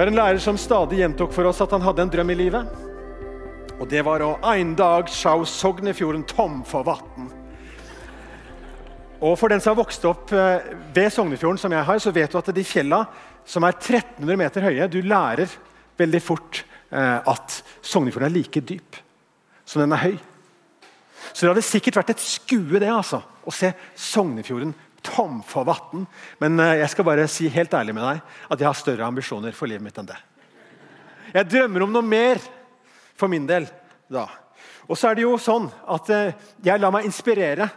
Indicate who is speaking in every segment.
Speaker 1: Jeg har en lærer som stadig gjentok for oss at han hadde en drøm i livet. Og det var å en dag sjå Sognefjorden tom for vann. Og for den som har vokst opp eh, ved Sognefjorden, som jeg har, så vet du at de fjella som er 1300 meter høye, du lærer veldig fort eh, at Sognefjorden er like dyp som den er høy. Så det hadde sikkert vært et skue det altså, å se Sognefjorden tom for vann. Men eh, jeg skal bare si helt ærlig med deg at jeg har større ambisjoner for livet mitt enn det. Jeg drømmer om noe mer for min del da. Og så er det jo sånn at jeg lar meg inspirere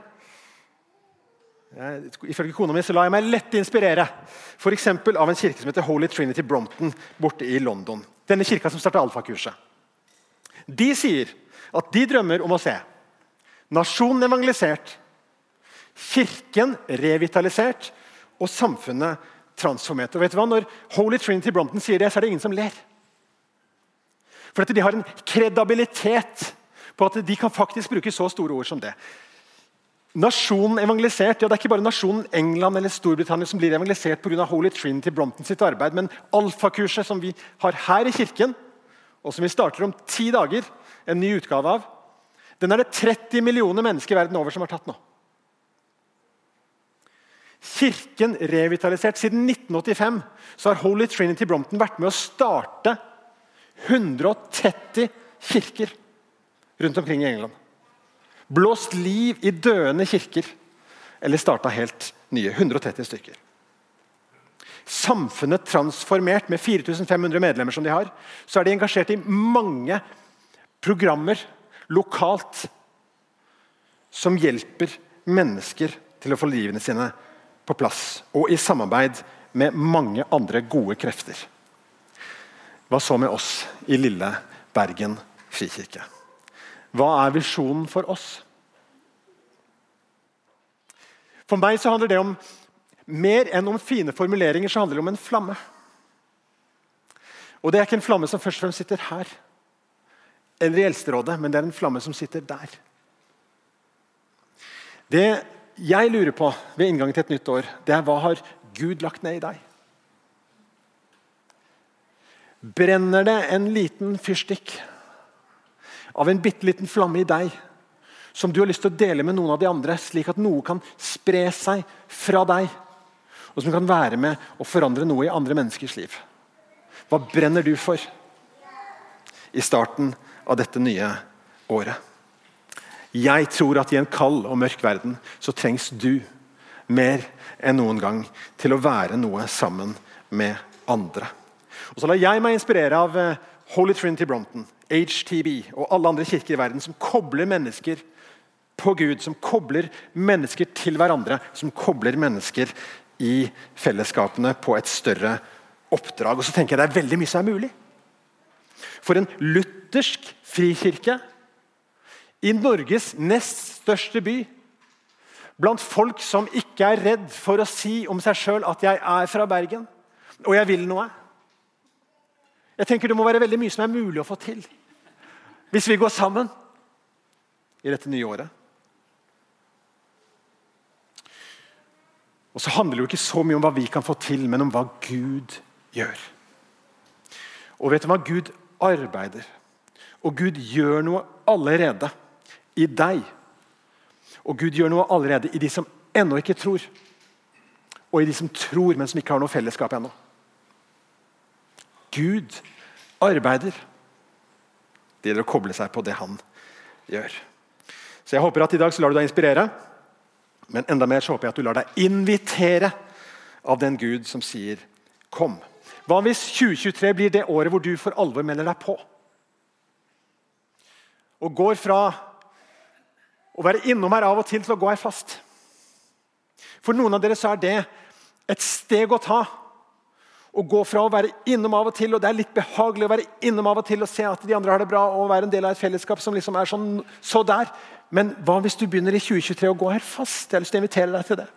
Speaker 1: ifølge kona mi så lar jeg meg lett inspirere for av en kirke som heter Holy Trinity Brompton borte i London. Denne kirka som starta alfakurset. De sier at de drømmer om å se nasjonen evangelisert, kirken revitalisert og samfunnet transformert. Og vet du hva? Når Holy Trinity Brompton sier det, så er det ingen som ler. For de har en kredabilitet på at de kan faktisk bruke så store ord som det. Nasjonen evangelisert, ja Det er ikke bare nasjonen England eller Storbritannia som blir evangelisert pga. Holy Trinity Brompton sitt arbeid, men alfakurset som vi har her i kirken, og som vi starter om ti dager, en ny utgave av, den er det 30 millioner mennesker verden over som har tatt nå. Kirken revitalisert. Siden 1985 så har Holy Trinity Brompton vært med å starte 130 kirker rundt omkring i England blåst liv i døende kirker eller starta helt nye. 130 stykker. Samfunnet transformert med 4500 medlemmer, som de har, så er de engasjert i mange programmer lokalt som hjelper mennesker til å få livene sine på plass. Og i samarbeid med mange andre gode krefter. Hva så med oss i lille Bergen frikirke? Hva er visjonen for oss? For meg så handler det om mer enn om fine formuleringer, så handler det om en flamme. Og det er ikke en flamme som først og fremst sitter her, eller i Eldsterådet, men det er en flamme som sitter der. Det jeg lurer på ved inngangen til et nytt år, det er hva har Gud lagt ned i deg? Brenner det en liten fyrstikk av en bitte liten flamme i deg som du har lyst til å dele med noen av de andre, slik at noe kan spre seg fra deg, og som kan være med og forandre noe i andre menneskers liv. Hva brenner du for i starten av dette nye året? Jeg tror at i en kald og mørk verden så trengs du mer enn noen gang til å være noe sammen med andre. Og så lar jeg meg inspirere av eh, Holy Trinity Brompton, HTB og alle andre kirker i verden som kobler mennesker på Gud, som kobler mennesker til hverandre, som kobler mennesker i fellesskapene på et større oppdrag. Og så tenker jeg Det er veldig mye som er mulig. For en luthersk frikirke i Norges nest største by, blant folk som ikke er redd for å si om seg sjøl at 'jeg er fra Bergen', og 'jeg vil noe'. Jeg tenker Det må være veldig mye som er mulig å få til hvis vi går sammen i dette nye året. Og så handler det jo ikke så mye om hva vi kan få til, men om hva Gud gjør. Og vet du hva? Gud arbeider. Og Gud gjør noe allerede i deg. Og Gud gjør noe allerede i de som ennå ikke tror. Og i de som tror, men som ikke har noe fellesskap ennå. Gud arbeider. Det gjelder å koble seg på det han gjør. Så jeg håper at i dag så lar du deg inspirere. Men enda mer så håper jeg at du lar deg invitere av den Gud som sier 'kom'. Hva hvis 2023 blir det året hvor du for alvor melder deg på? Og går fra å være innom her av og til til å gå her fast. For noen av dere så er det et steg å ta. Å gå fra å være innom av og til, og det er litt behagelig å være innom av og til og se at de andre har det bra, og være en del av et fellesskap som liksom er sånn, så der. Men hva hvis du begynner i 2023 å gå her fast? Jeg har lyst til å invitere deg til det.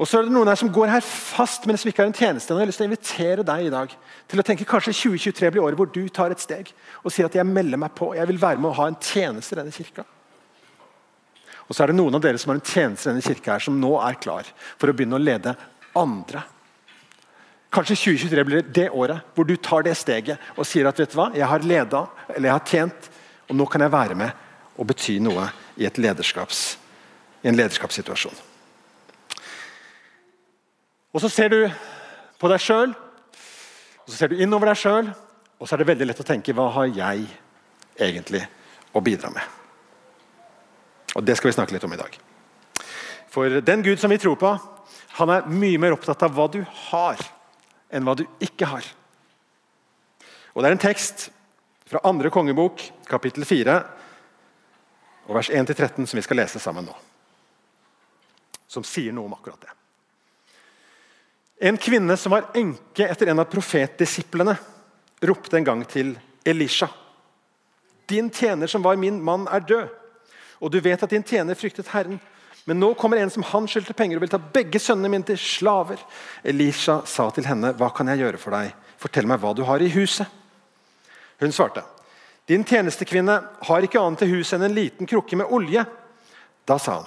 Speaker 1: Og så er det noen her som går her fast, men som ikke har en tjeneste. Jeg har lyst til å invitere deg i dag til å tenke kanskje 2023 blir året hvor du tar et steg og sier at jeg melder meg på. Jeg vil være med å ha en tjeneste i denne kirka. Og så er det noen av dere som har en tjeneste i denne kirka her, som nå er klar for å begynne å lede andre Kanskje 2023 blir det året hvor du tar det steget og sier at vet du hva, jeg har leda, eller jeg har tjent, og nå kan jeg være med og bety noe i, lederskaps, i en lederskapssituasjon. Og Så ser du på deg sjøl, og så ser du innover deg sjøl, og så er det veldig lett å tenke hva har jeg egentlig å bidra med? Og Det skal vi snakke litt om i dag. For den Gud som vi tror på, han er mye mer opptatt av hva du har, enn hva du ikke har. Og Det er en tekst fra andre kongebok, kapittel 4, og vers 1-13, som vi skal lese sammen nå. Som sier noe om akkurat det. En kvinne som var enke etter en av profetdisiplene, ropte en gang til Elisha. Din tjener som var min mann, er død. Og du vet at din tjener fryktet Herren. Men nå kommer en som han skyldte penger og vil ta begge sønnene mine til slaver. Elisha sa til henne, 'Hva kan jeg gjøre for deg? Fortell meg hva du har i huset.' Hun svarte, 'Din tjenestekvinne har ikke annet til huset enn en liten krukke med olje.' Da sa han,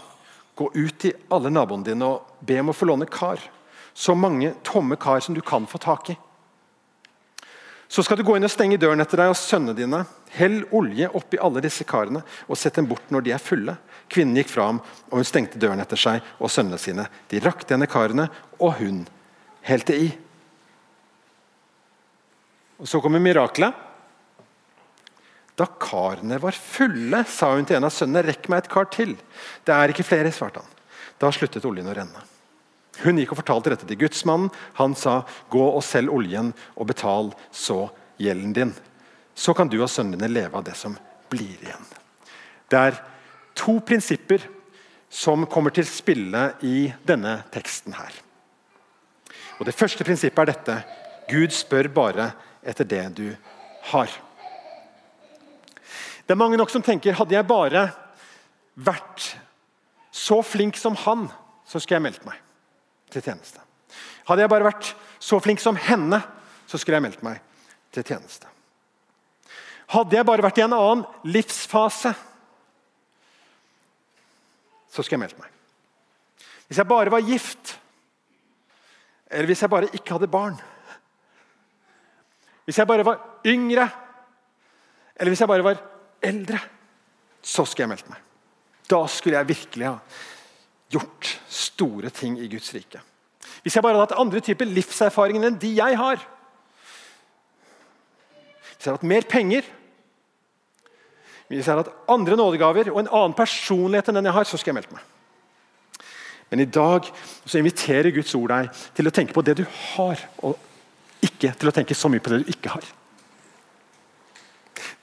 Speaker 1: 'Gå ut til alle naboene dine og be om å få låne kar.' Så mange tomme kar som du kan få tak i. Så skal du gå inn og stenge døren etter deg og sønnene dine. Hell olje oppi alle disse karene og sett dem bort når de er fulle. Kvinnen gikk fra ham, og hun stengte døren etter seg og sønnene sine. De rakte henne karene, og hun helte i. Og Så kommer miraklet. Da karene var fulle, sa hun til en av sønnene, 'Rekk meg et kar til.' 'Det er ikke flere', svarte han. Da sluttet oljen å renne. Hun gikk og fortalte dette til gudsmannen. Han sa, 'Gå og selg oljen og betal så gjelden din.' Så kan du og sønnene dine leve av det som blir igjen. Det er to prinsipper som kommer til spille i denne teksten. her. Og Det første prinsippet er dette Gud spør bare etter det du har. Det er mange nok som tenker hadde jeg bare vært så flink som han, så skulle jeg meldt meg til tjeneste. Hadde jeg bare vært så flink som henne, så skulle jeg meldt meg til tjeneste. Hadde jeg bare vært i en annen livsfase, så skulle jeg meldt meg. Hvis jeg bare var gift, eller hvis jeg bare ikke hadde barn Hvis jeg bare var yngre, eller hvis jeg bare var eldre, så skulle jeg meldt meg. Da skulle jeg virkelig ha gjort store ting i Guds rike. Hvis jeg bare hadde hatt andre typer livserfaringer enn de jeg har Hvis jeg hadde hatt mer penger hvis jeg hadde hatt andre nådegaver og en annen personlighet enn den jeg har, så skulle jeg meldt meg. Men i dag så inviterer Guds ord deg til å tenke på det du har, og ikke til å tenke så mye på det du ikke har.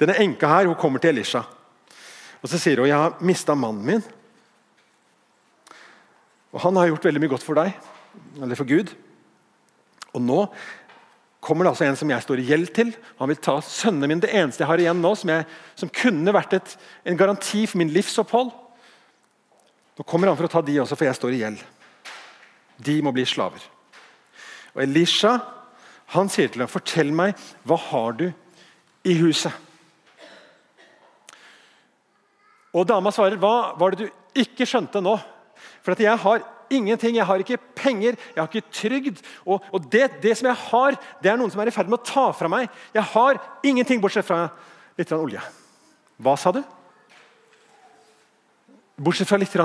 Speaker 1: Denne enka her, hun kommer til Elisha og så sier hun, 'Jeg har mista mannen min.' Og Han har gjort veldig mye godt for deg, eller for Gud. Og nå kommer det altså en som jeg står i gjeld til. Han vil ta sønnene mine, det eneste jeg har igjen nå, som, jeg, som kunne vært et, en garanti for min livsopphold. Nå kommer han for å ta de også, for jeg står i gjeld. De må bli slaver. Og Elisha han sier til ham, 'Fortell meg, hva har du i huset?' Og dama svarer, 'Hva var det du ikke skjønte nå?' For jeg har ingenting. Jeg har ikke penger, jeg har ikke trygd. Og, og det, det, som jeg har, det er noen som er i ferd med å ta fra meg. Jeg har ingenting bortsett fra litt olje. Hva sa du? Bortsett fra litt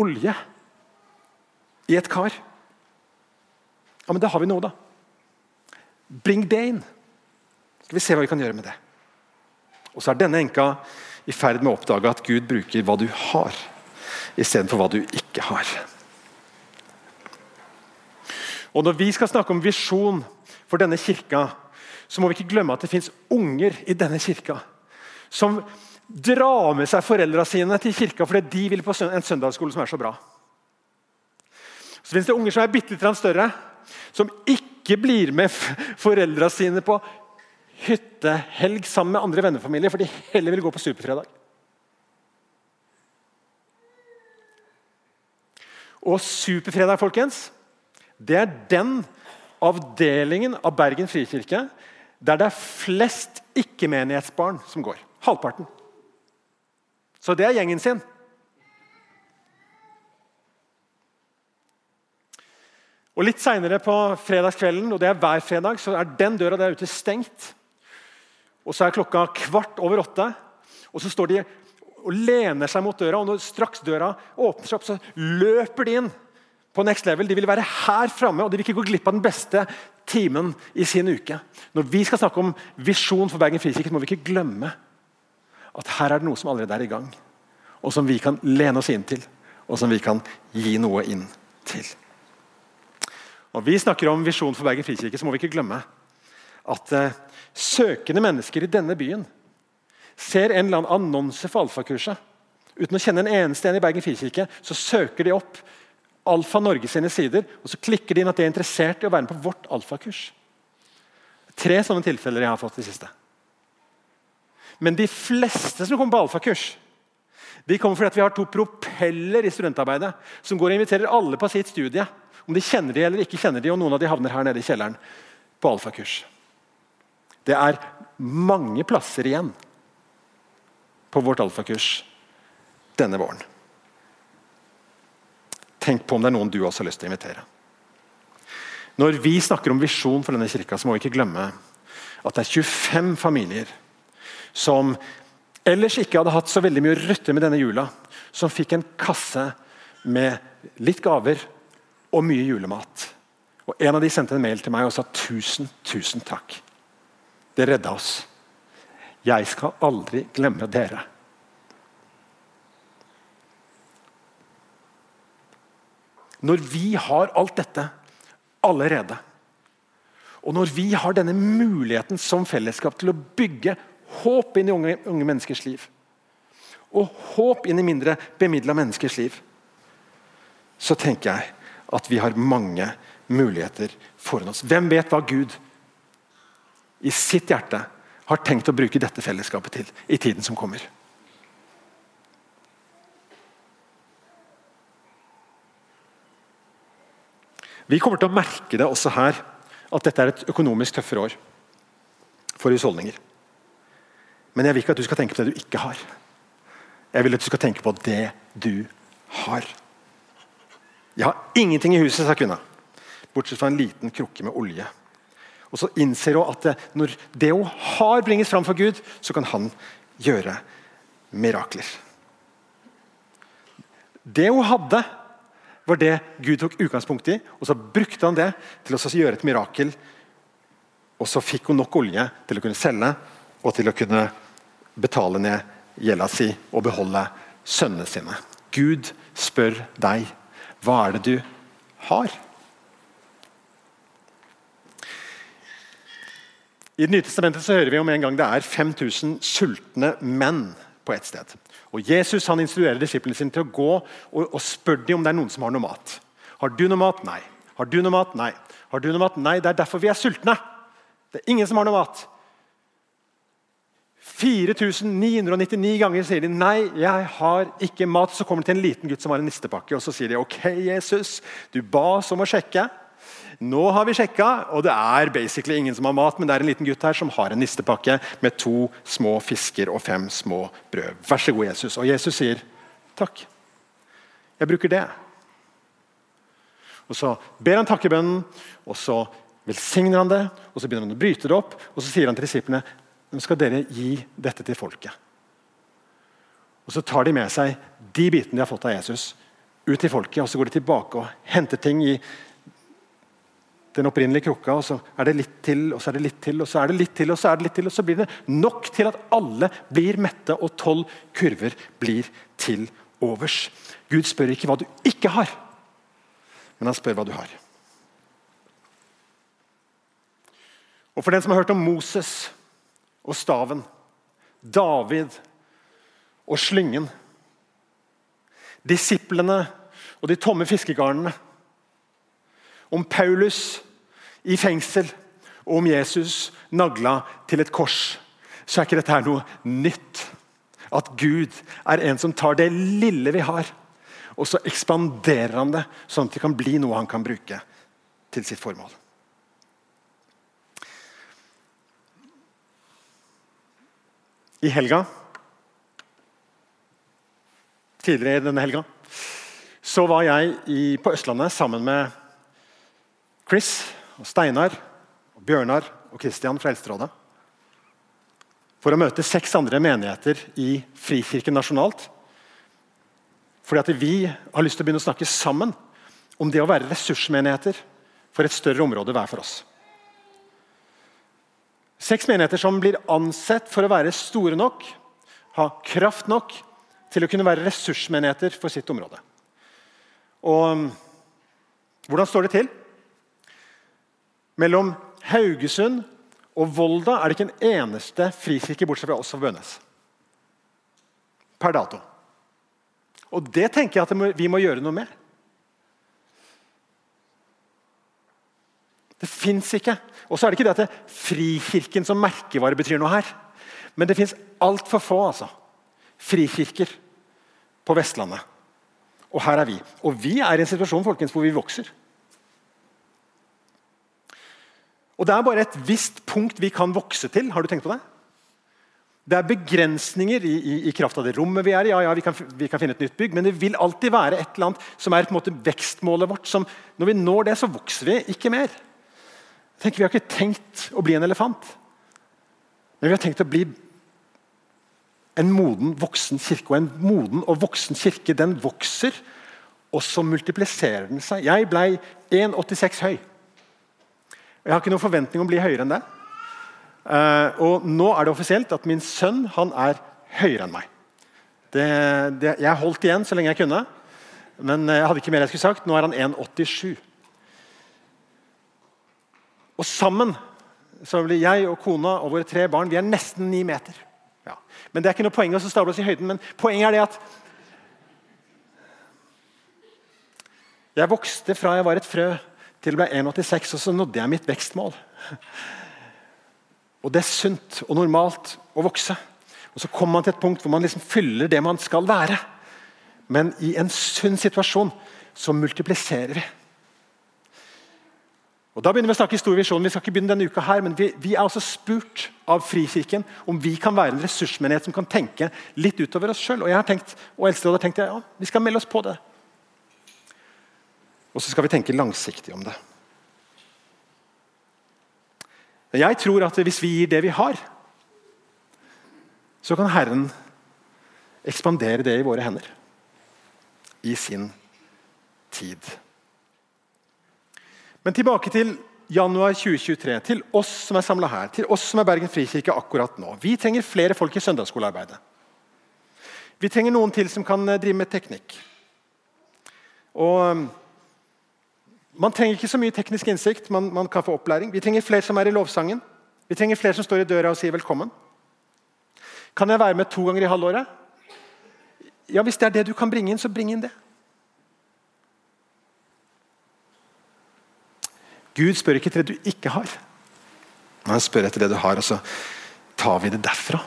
Speaker 1: olje i et kar. Ja, men da har vi noe, da. Bring det inn. Skal vi se hva vi kan gjøre med det. Og så er denne enka i ferd med å oppdage at Gud bruker hva du har, istedenfor hva du ikke har. Og Når vi skal snakke om visjon for denne kirka, så må vi ikke glemme at det fins unger i denne kirka som drar med seg foreldra sine til kirka fordi de vil på en søndagsskole som er så bra. Så fins det unger som er bitte litt større, som ikke blir med foreldra sine på hyttehelg sammen med andre vennefamilier, for de heller vil gå på superfredag. Og superfredag, folkens, det er den avdelingen av Bergen frikirke der det er flest ikke-menighetsbarn som går. Halvparten. Så det er gjengen sin. Og Litt seinere på fredagskvelden, og det er hver fredag, så er den døra der ute stengt. Og Så er klokka kvart over åtte, og så står de og lener seg mot døra. og Når straks døra åpner seg opp, så løper de inn på next level. De vil være her framme, og de vil ikke gå glipp av den beste timen i sin uke. Når vi skal snakke om visjon for Bergen frikirke, må vi ikke glemme at her er det noe som allerede er i gang. Og som vi kan lene oss inn til, og som vi kan gi noe inn til. Når vi snakker om visjon for Bergen frikirke, så må vi ikke glemme at uh, søkende mennesker i denne byen ser en eller annen annonse for alfakurset. Uten å kjenne en eneste en i Bergen frikirke, så søker de opp Alfa Norge sine sider og så klikker de inn at de er interessert i å være med på vårt alfakurs. Tre sånne tilfeller jeg har fått i siste. Men de fleste som kommer på alfakurs, de kommer fordi vi har to propeller i studentarbeidet som går og inviterer alle på sitt studie. Om de kjenner de eller ikke kjenner de, og noen av de havner her nede i kjelleren på alfakurs. Det er mange plasser igjen på vårt alfakurs denne våren. Tenk på om det er noen du også har lyst til å invitere. Når vi snakker om visjon for denne kirka, så må vi ikke glemme at det er 25 familier som ellers ikke hadde hatt så veldig mye å rutte med denne jula, som fikk en kasse med litt gaver og mye julemat. Og En av de sendte en mail til meg og sa tusen, tusen takk. Det redda oss. Jeg skal aldri glemme dere. Når vi har alt dette allerede, og når vi har denne muligheten som fellesskap til å bygge håp inn i unge, unge menneskers liv, og håp inn i mindre bemidla menneskers liv, så tenker jeg at vi har mange muligheter foran oss. Hvem vet hva Gud i sitt hjerte har tenkt å bruke dette fellesskapet til i tiden som kommer. Vi kommer til å merke det også her, at dette er et økonomisk tøffere år for husholdninger. Men jeg vil ikke at du skal tenke på det du ikke har. Jeg vil at du skal tenke på det du har. Jeg har ingenting i huset, sa kvinna. Bortsett fra en liten krukke med olje. Og så innser hun at når det hun har, bringes fram for Gud, så kan han gjøre mirakler. Det hun hadde, var det Gud tok utgangspunkt i, og så brukte han det til å gjøre et mirakel. Og så fikk hun nok olje til å kunne selge og til å kunne betale ned gjelda si og beholde sønnene sine. Gud spør deg hva er det du har? I Det nye testamentet så hører vi om en gang det er 5000 sultne menn på et sted. Og Jesus han instruerer disiplene sine til å gå og, og spørre dem om det er noen som har noe mat. Har du noe mat? Nei. Har du noe mat? Nei. Har du noe mat? Nei. Det er derfor vi er sultne. Det er ingen som har noe mat. 4999 ganger sier de nei, jeg har ikke mat. Så kommer det til en liten gutt som har en nistepakke, og så sier de ok, Jesus, du ba oss om å sjekke. Nå har vi sjekka, og det er basically ingen som har mat, men det er en liten gutt her som har en nistepakke med to små fisker og fem små brød. Vær så god, Jesus. Og Jesus sier takk. Jeg bruker det. Og Så ber han takkebønnen, og så velsigner han det. og Så begynner han å bryte det opp, og så sier han til disiplene nå skal dere gi dette til folket. Og Så tar de med seg de bitene de har fått av Jesus, ut til folket. og Så går de tilbake og henter ting i den opprinnelige krukka, og så er det litt til, og så er det litt til, og så er det litt til, og så er det litt til, og så blir det nok til at alle blir mette, og tolv kurver blir til overs. Gud spør ikke hva du ikke har, men han spør hva du har. Og For den som har hørt om Moses og staven, David og slyngen, disiplene og de tomme fiskegarnene om Paulus i fengsel og om Jesus nagla til et kors, så er ikke dette her noe nytt. At Gud er en som tar det lille vi har, og så ekspanderer han det, sånn at det kan bli noe han kan bruke til sitt formål. I helga Tidligere i denne helga så var jeg i, på Østlandet sammen med Chris og Steinar og Bjørnar og Kristian fra Eldsterådet for å møte seks andre menigheter i Frikirken nasjonalt. Fordi at vi har lyst til å begynne å snakke sammen om det å være ressursmenigheter for et større område hver for oss. Seks menigheter som blir ansett for å være store nok, ha kraft nok til å kunne være ressursmenigheter for sitt område. Og hvordan står det til? Mellom Haugesund og Volda er det ikke en eneste frikirke bortsett fra oss på Bønes. Per dato. Og det tenker jeg at vi må gjøre noe med. Det fins ikke. Og så er det ikke det at det Frikirken som merkevare betyr noe her. Men det fins altfor få altså. frikirker på Vestlandet. Og her er vi. Og vi er i en situasjon folkens, hvor vi vokser. Og Det er bare et visst punkt vi kan vokse til. Har du tenkt på det? Det er begrensninger i, i, i kraft av det rommet vi er i. Ja, ja, vi kan, vi kan, finne et nytt bygg, Men det vil alltid være et eller annet som er på en måte vekstmålet vårt. Som, når vi når det, så vokser vi ikke mer. Tenk, Vi har ikke tenkt å bli en elefant, men vi har tenkt å bli en moden, voksen kirke. Og en moden og voksen kirke den vokser, og så multipliserer den seg. Jeg ble 1,86 høy. Jeg har ikke noen forventning om å bli høyere enn det. Uh, og Nå er det offisielt at min sønn han er høyere enn meg. Det, det, jeg holdt igjen så lenge jeg kunne, men jeg hadde ikke mer jeg skulle sagt. Nå er han 1,87. Og sammen så blir jeg og kona og våre tre barn vi er nesten ni meter. Ja. Men Det er ikke noe poeng å stable oss i høyden, men poenget er det at Jeg vokste fra jeg var et frø til jeg ble 1,86, og så nådde jeg mitt vekstmål. Og Det er sunt og normalt å vokse. Og Så kommer man til et punkt hvor man liksom fyller det man skal være. Men i en sunn situasjon så multipliserer vi. Og Da begynner Vi å snakke stor visjon. Vi skal ikke begynne denne uka her, men vi, vi er også spurt av Frikirken om vi kan være en ressursmenighet som kan tenke litt utover oss sjøl. Og jeg har tenkt, og Eldsterådet har tenkt ja, vi skal melde oss på det. Og så skal vi tenke langsiktig om det. Jeg tror at hvis vi gir det vi har, så kan Herren ekspandere det i våre hender. I sin tid. Men tilbake til januar 2023, til oss som er samla her, til oss som er Bergen frikirke akkurat nå. Vi trenger flere folk i søndagsskolearbeidet. Vi trenger noen til som kan drive med teknikk. Og man trenger ikke så mye teknisk innsikt, man, man, kan få opplæring. Vi trenger flere som er i lovsangen. Vi trenger flere som står i døra og sier velkommen. Kan jeg være med to ganger i halvåret? Ja, Hvis det er det du kan bringe inn, så bring inn det. Gud spør ikke etter det du ikke har. Han spør etter det du har, og så tar vi det derfra.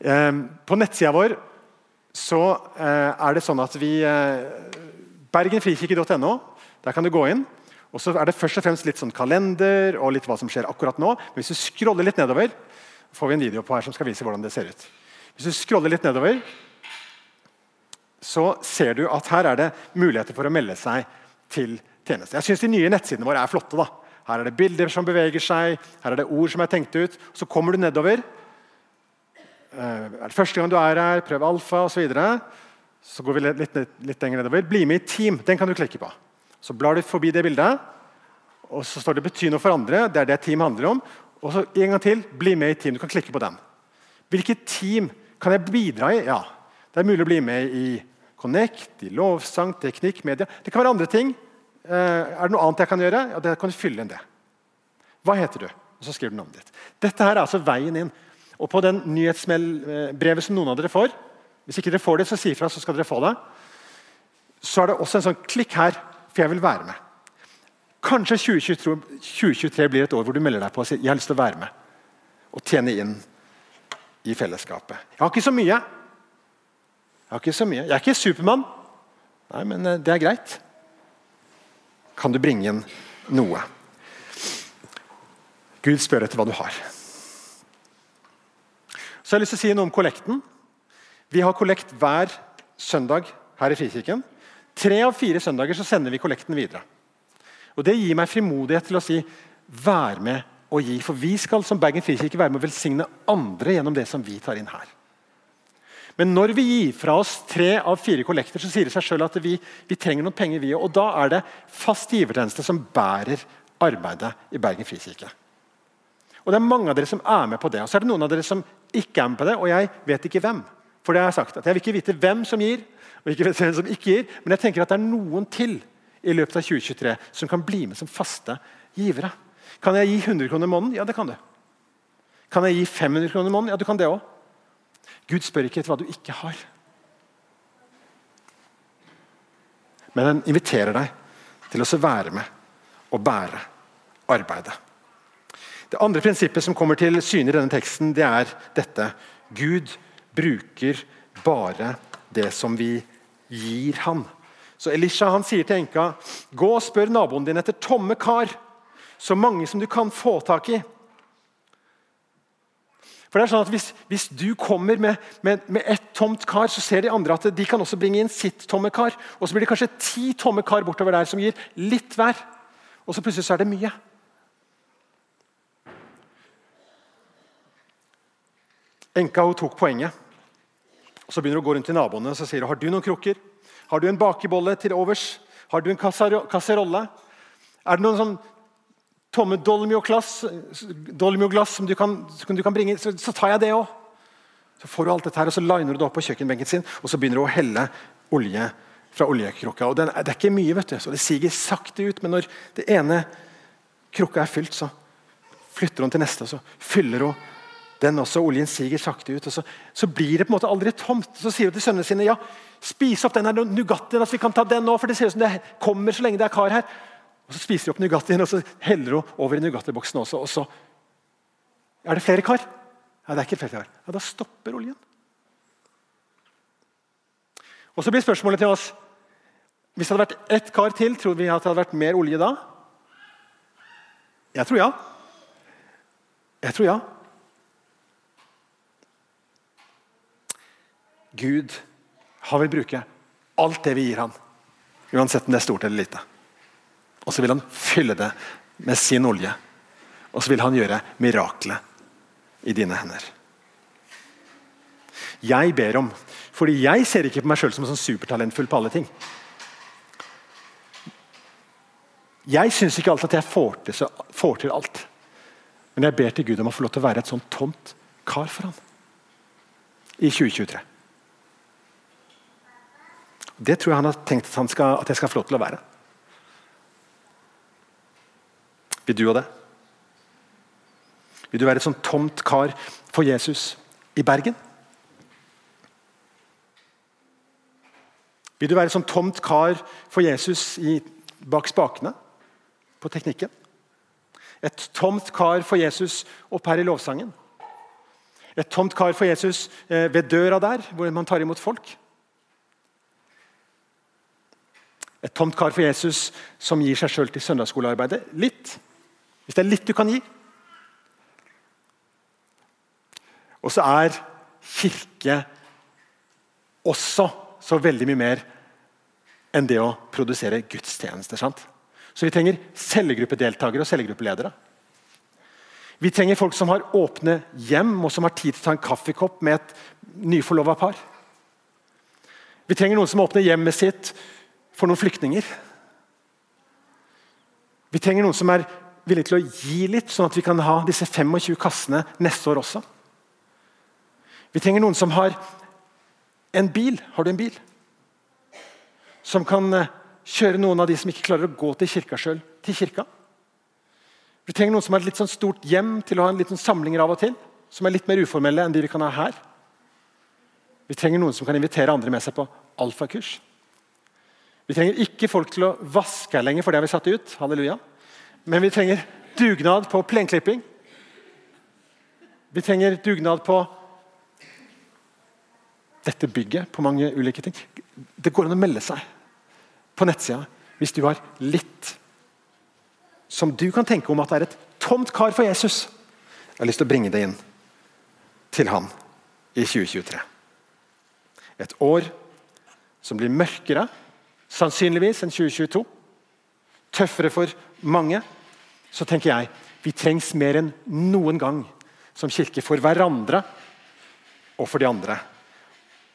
Speaker 1: Ehm, på nettsida vår så eh, er det sånn at vi eh, Bergenfrikirke.no. Der kan du gå inn. og så er det først og fremst litt sånn kalender og litt hva som skjer akkurat nå. Men hvis du scroller litt nedover, får vi en video på her som skal vise hvordan det ser ut. Hvis du scroller litt nedover, så ser du at her er det muligheter for å melde seg til tjeneste. Jeg syns de nye nettsidene våre er flotte. da. Her er det bilder som beveger seg, her er det ord som er tenkt ut. Så kommer du nedover. Eh, er det første gang du er her, prøv alfa osv. Så, videre. Så går vi litt, litt, lenger nedover. Bli med i team. Den kan du klikke på. Så blar du forbi det bildet, og så står det 'bety noe for andre'. Det er det team handler om. Og så en gang til, bli med i team. Du kan klikke på den. Hvilket team kan jeg bidra i? Ja, Det er mulig å bli med i Connect, i lovsang, teknikk, media. Det kan være andre ting. Eh, er det noe annet jeg kan gjøre? Ja, det kan du fylle inn det. Hva heter du? Og så skriver du navnet ditt. Dette her er altså veien inn. Og På den nyhetsbrevet som noen av dere får, hvis ikke dere får det, så si ifra, så skal dere få det. Så er det også en sånn klikk her, for jeg vil være med. Kanskje 2023, 2023 blir et år hvor du melder deg på og sier jeg har lyst til å være med og tjene inn i fellesskapet. Jeg har ikke så mye. Jeg har ikke så mye. Jeg er ikke Supermann. Nei, men eh, det er greit. Kan du bringe inn noe? Gud spør etter hva du har. Så jeg har lyst til å si noe om kollekten. Vi har kollekt hver søndag her i Frikirken. Tre av fire søndager så sender vi kollekten videre. Og Det gir meg frimodighet til å si 'vær med og gi'. For vi skal som Bergen frikirke være med å velsigne andre gjennom det som vi tar inn her. Men når vi gir fra oss tre av fire kollekter, så sier det seg selv at vi, vi trenger noen penger. vi, og Da er det fast givertjeneste som bærer arbeidet i Bergen frikirke. Og Det er mange av dere som er med på det. Og så er det noen av dere som ikke er med på det, og jeg vet ikke hvem. For det har Jeg sagt, at jeg vil ikke vite hvem som gir, og ikke hvem som ikke gir, men jeg tenker at det er noen til i løpet av 2023 som kan bli med som faste givere. Kan jeg gi 100 kroner i måneden? Ja, det kan du. Kan jeg gi 500 kroner i måneden? Ja, du kan det òg. Gud spør ikke etter hva du ikke har. Men han inviterer deg til å være med og bære arbeidet. Det andre prinsippet som kommer til syne i denne teksten, det er dette. Gud bruker bare det som vi gir han. Så Elisha han sier til enka, gå og spør naboen din etter tomme kar, så mange som du kan få tak i. For det er sånn at Hvis, hvis du kommer med, med, med, ett tomt kar, så ser de andre at de kan også bringe inn sitt tomme kar. Og så blir det kanskje ti tomme kar bortover der som gir litt hver. Og så plutselig så er det mye. Enka hun tok poenget. Og Så begynner hun å gå rundt til naboene og så sier hun, har du noen krukker. Har du en bakebolle til overs? Har du en kasserolle? Er det noen sånn tomme dolmioglass Dolmio som, du kan, som du kan bringe, så, så tar jeg det òg. Så får du alt dette her, og så liner du det opp på kjøkkenbenken sin, og så begynner du å helle olje fra oljekrukka. Og den, Det er ikke mye, vet du, så det siger sakte ut. Men når det ene krukka er fylt, så flytter hun til neste, og så fyller hun den også. Oljen siger sakte ut. og så, så, blir det på en måte aldri tomt. Så sier hun til sønnene sine ja, spis opp den her Nugattien. Altså, vi kan ta den nå, for det ser ut som det kommer så lenge det er kar her. Og Så spiser de opp Nugattien, og så heller hun over i Nugatti-boksen også. Og så er det flere kar. Ja, det er ikke flere kar. Ja, Da stopper oljen. Og Så blir spørsmålet til oss Hvis det hadde vært ett kar til, tror vi at det hadde vært mer olje da? Jeg tror ja. Jeg tror ja. Gud han vil bruke alt det vi gir ham, uansett om det er stort eller lite. Og så vil han fylle det med sin olje. Og så vil han gjøre miraklet i dine hender. Jeg ber om, fordi jeg ser ikke på meg sjøl som sånn supertalentfull på alle ting. Jeg syns ikke alltid at jeg får til, får til, alt. Men jeg ber til Gud om å få lov til å være et sånn tomt kar for ham i 2023. Det tror jeg han har tenkt at, skal, at jeg skal få lov til å være. Vil du og det? Vil du være et sånn tomt kar for Jesus i Bergen? Vil du være et sånn tomt kar for Jesus i, bak spakene på teknikken? Et tomt kar for Jesus opp her i lovsangen? Et tomt kar for Jesus eh, ved døra der, hvor man tar imot folk? Et tomt kar for Jesus som gir seg sjøl til søndagsskolearbeidet? Litt. Hvis det er litt du kan gi. Og så er kirke også så veldig mye mer enn det å produsere gudstjenester. sant? Så vi trenger cellegruppedeltakere og cellegruppeledere. Vi trenger folk som har åpne hjem, og som har tid til å ta en kaffekopp med et nyforlova par. Vi trenger noen som åpner hjemmet sitt for noen flyktninger. Vi trenger noen som er villig til å gi litt, sånn at vi kan ha disse 25 kassene neste år også. Vi trenger noen som har en bil. Har du en bil? Som kan eh, kjøre noen av de som ikke klarer å gå til kirka sjøl, til kirka. Vi trenger noen som har et litt sånn stort hjem til å ha en liten samlinger av og til. Som er litt mer uformelle enn de vi kan ha her. Vi trenger noen som kan invitere andre med seg på alfakurs. Vi trenger ikke folk til å vaske her lenger, for det har vi satt ut. Halleluja. Men vi trenger dugnad på plenklipping. Vi trenger dugnad på dette bygget, på mange ulike ting. Det går an å melde seg på nettsida hvis du har litt som du kan tenke om at det er et tomt kar for Jesus. Jeg har lyst til å bringe det inn til han i 2023. Et år som blir mørkere sannsynligvis enn 2022. tøffere for mange, så tenker jeg vi trengs mer enn noen gang som kirke for hverandre og for de andre.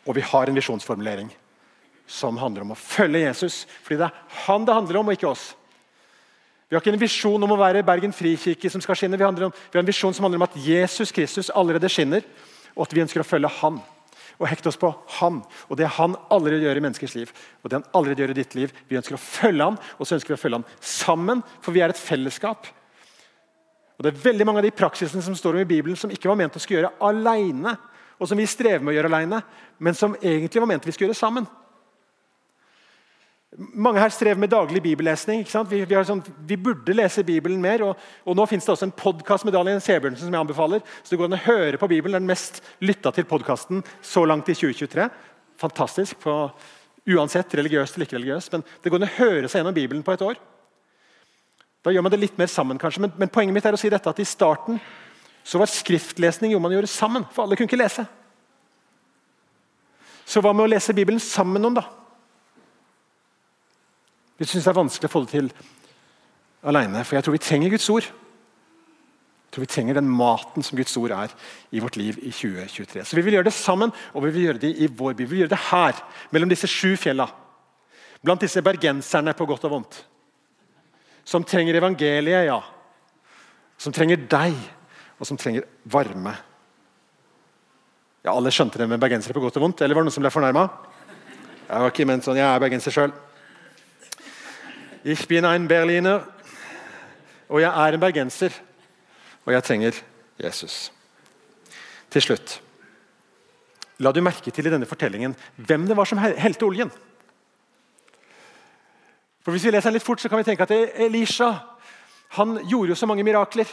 Speaker 1: Og vi har en visjonsformulering som handler om å følge Jesus. Fordi det er han det handler om, og ikke oss. Vi har ikke en visjon om å være Bergen frikirke som skal skinne. Vi, om, vi har en visjon som handler om at Jesus Kristus allerede skinner, og at vi ønsker å følge Han. Og hekte oss på Han og det han allerede gjør i menneskers liv. og det han allerede gjør i ditt liv. Vi ønsker å følge Han, og så ønsker vi å følge Han sammen, for vi er et fellesskap. Og Det er veldig mange av de praksisene som står om i Bibelen som ikke var ment å skulle gjøre alene, og som vi strever med å gjøre alene, men som egentlig var ment vi skulle gjøre sammen. Mange her strever med daglig bibellesning. Vi, vi, sånn, vi, burde lese Bibelen mer. og, og Nå finnes det også en podkast med Daniel Sebjørnsen som jeg anbefaler. så det går an å høre på Bibelen. Den mest lytta til podkasten så langt i 2023. Fantastisk. På, uansett religiøst eller ikke religiøst. Men det går an å høre seg gjennom Bibelen på et år. Da gjør man det litt mer sammen, kanskje. Men, men poenget mitt er å si dette at i starten så var skriftlesning jo man gjorde sammen. For alle kunne ikke lese. Så hva med å lese Bibelen sammen om, da? Vi syns det er vanskelig å få det til alene, for jeg tror vi trenger Guds ord. Jeg tror vi trenger den maten som Guds ord er i vårt liv i 2023. Så Vi vil gjøre det sammen, og vi vil gjøre det i vår by. Vi vil gjøre det her, mellom disse sju fjella. Blant disse bergenserne på godt og vondt. Som trenger evangeliet, ja. Som trenger deg, og som trenger varme. Ja, Alle skjønte det med bergensere på godt og vondt, eller var det noen som ble fornærma? Jeg var ikke ment sånn, jeg er bergenser sjøl. Ich bin ein Berliner. Og jeg er en bergenser. Og jeg trenger Jesus. Til slutt La du merke til i denne fortellingen hvem det var som helte oljen. For Hvis vi leser den litt fort, så kan vi tenke at Elisha han gjorde jo så mange mirakler.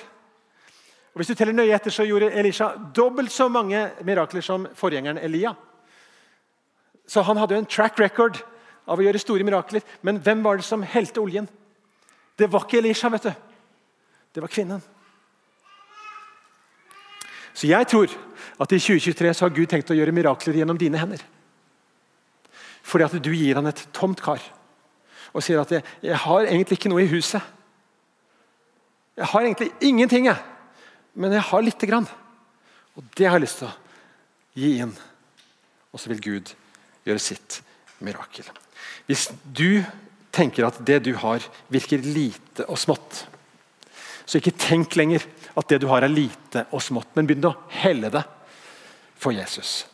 Speaker 1: Og Hvis du teller nøye etter, så gjorde Elisha dobbelt så mange mirakler som forgjengeren Elia. Så han hadde jo en track record av å gjøre store mirakler. Men hvem var det som helte oljen? Det var ikke Elisha, vet du. Det var kvinnen. Så jeg tror at i 2023 så har Gud tenkt å gjøre mirakler gjennom dine hender. Fordi at du gir han et tomt kar og sier at jeg, har egentlig ikke noe i huset. Jeg har egentlig ingenting, jeg. men jeg har lite grann. Og det har jeg lyst til å gi inn. Og så vil Gud gjøre sitt mirakel. Hvis du tenker at det du har, virker lite og smått, så ikke tenk lenger at det du har, er lite og smått, men begynn å helle det for Jesus.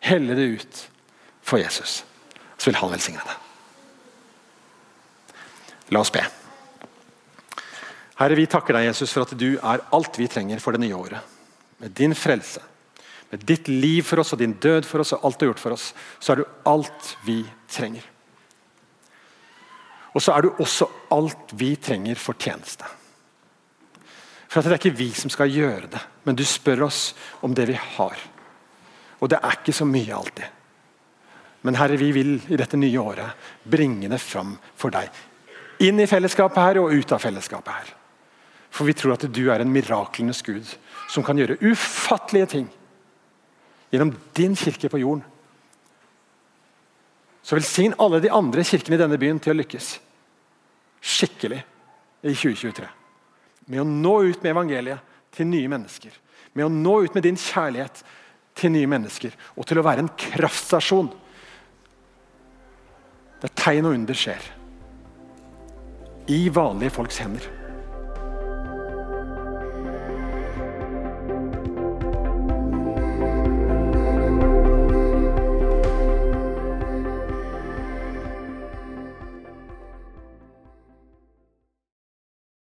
Speaker 1: Helle det ut for Jesus. Så vil han velsigne det. La oss be. Herre, vi takker deg, Jesus, for at du er alt vi trenger for det nye året. Med din frelse, med ditt liv for oss og din død for oss og alt du har gjort for oss, så er du alt vi trenger. Og så er du også alt vi trenger for tjeneste. For Det er ikke vi som skal gjøre det, men du spør oss om det vi har. Og det er ikke så mye alltid. Men Herre, vi vil i dette nye året bringe det fram for deg. Inn i fellesskapet her og ut av fellesskapet her. For vi tror at du er en miraklenes Gud som kan gjøre ufattelige ting gjennom din kirke på jorden. Så velsign alle de andre kirkene i denne byen til å lykkes skikkelig i 2023. Med å nå ut med evangeliet til nye mennesker. Med å nå ut med din kjærlighet til nye mennesker. Og til å være en kraftstasjon der tegn og under skjer. I vanlige folks hender.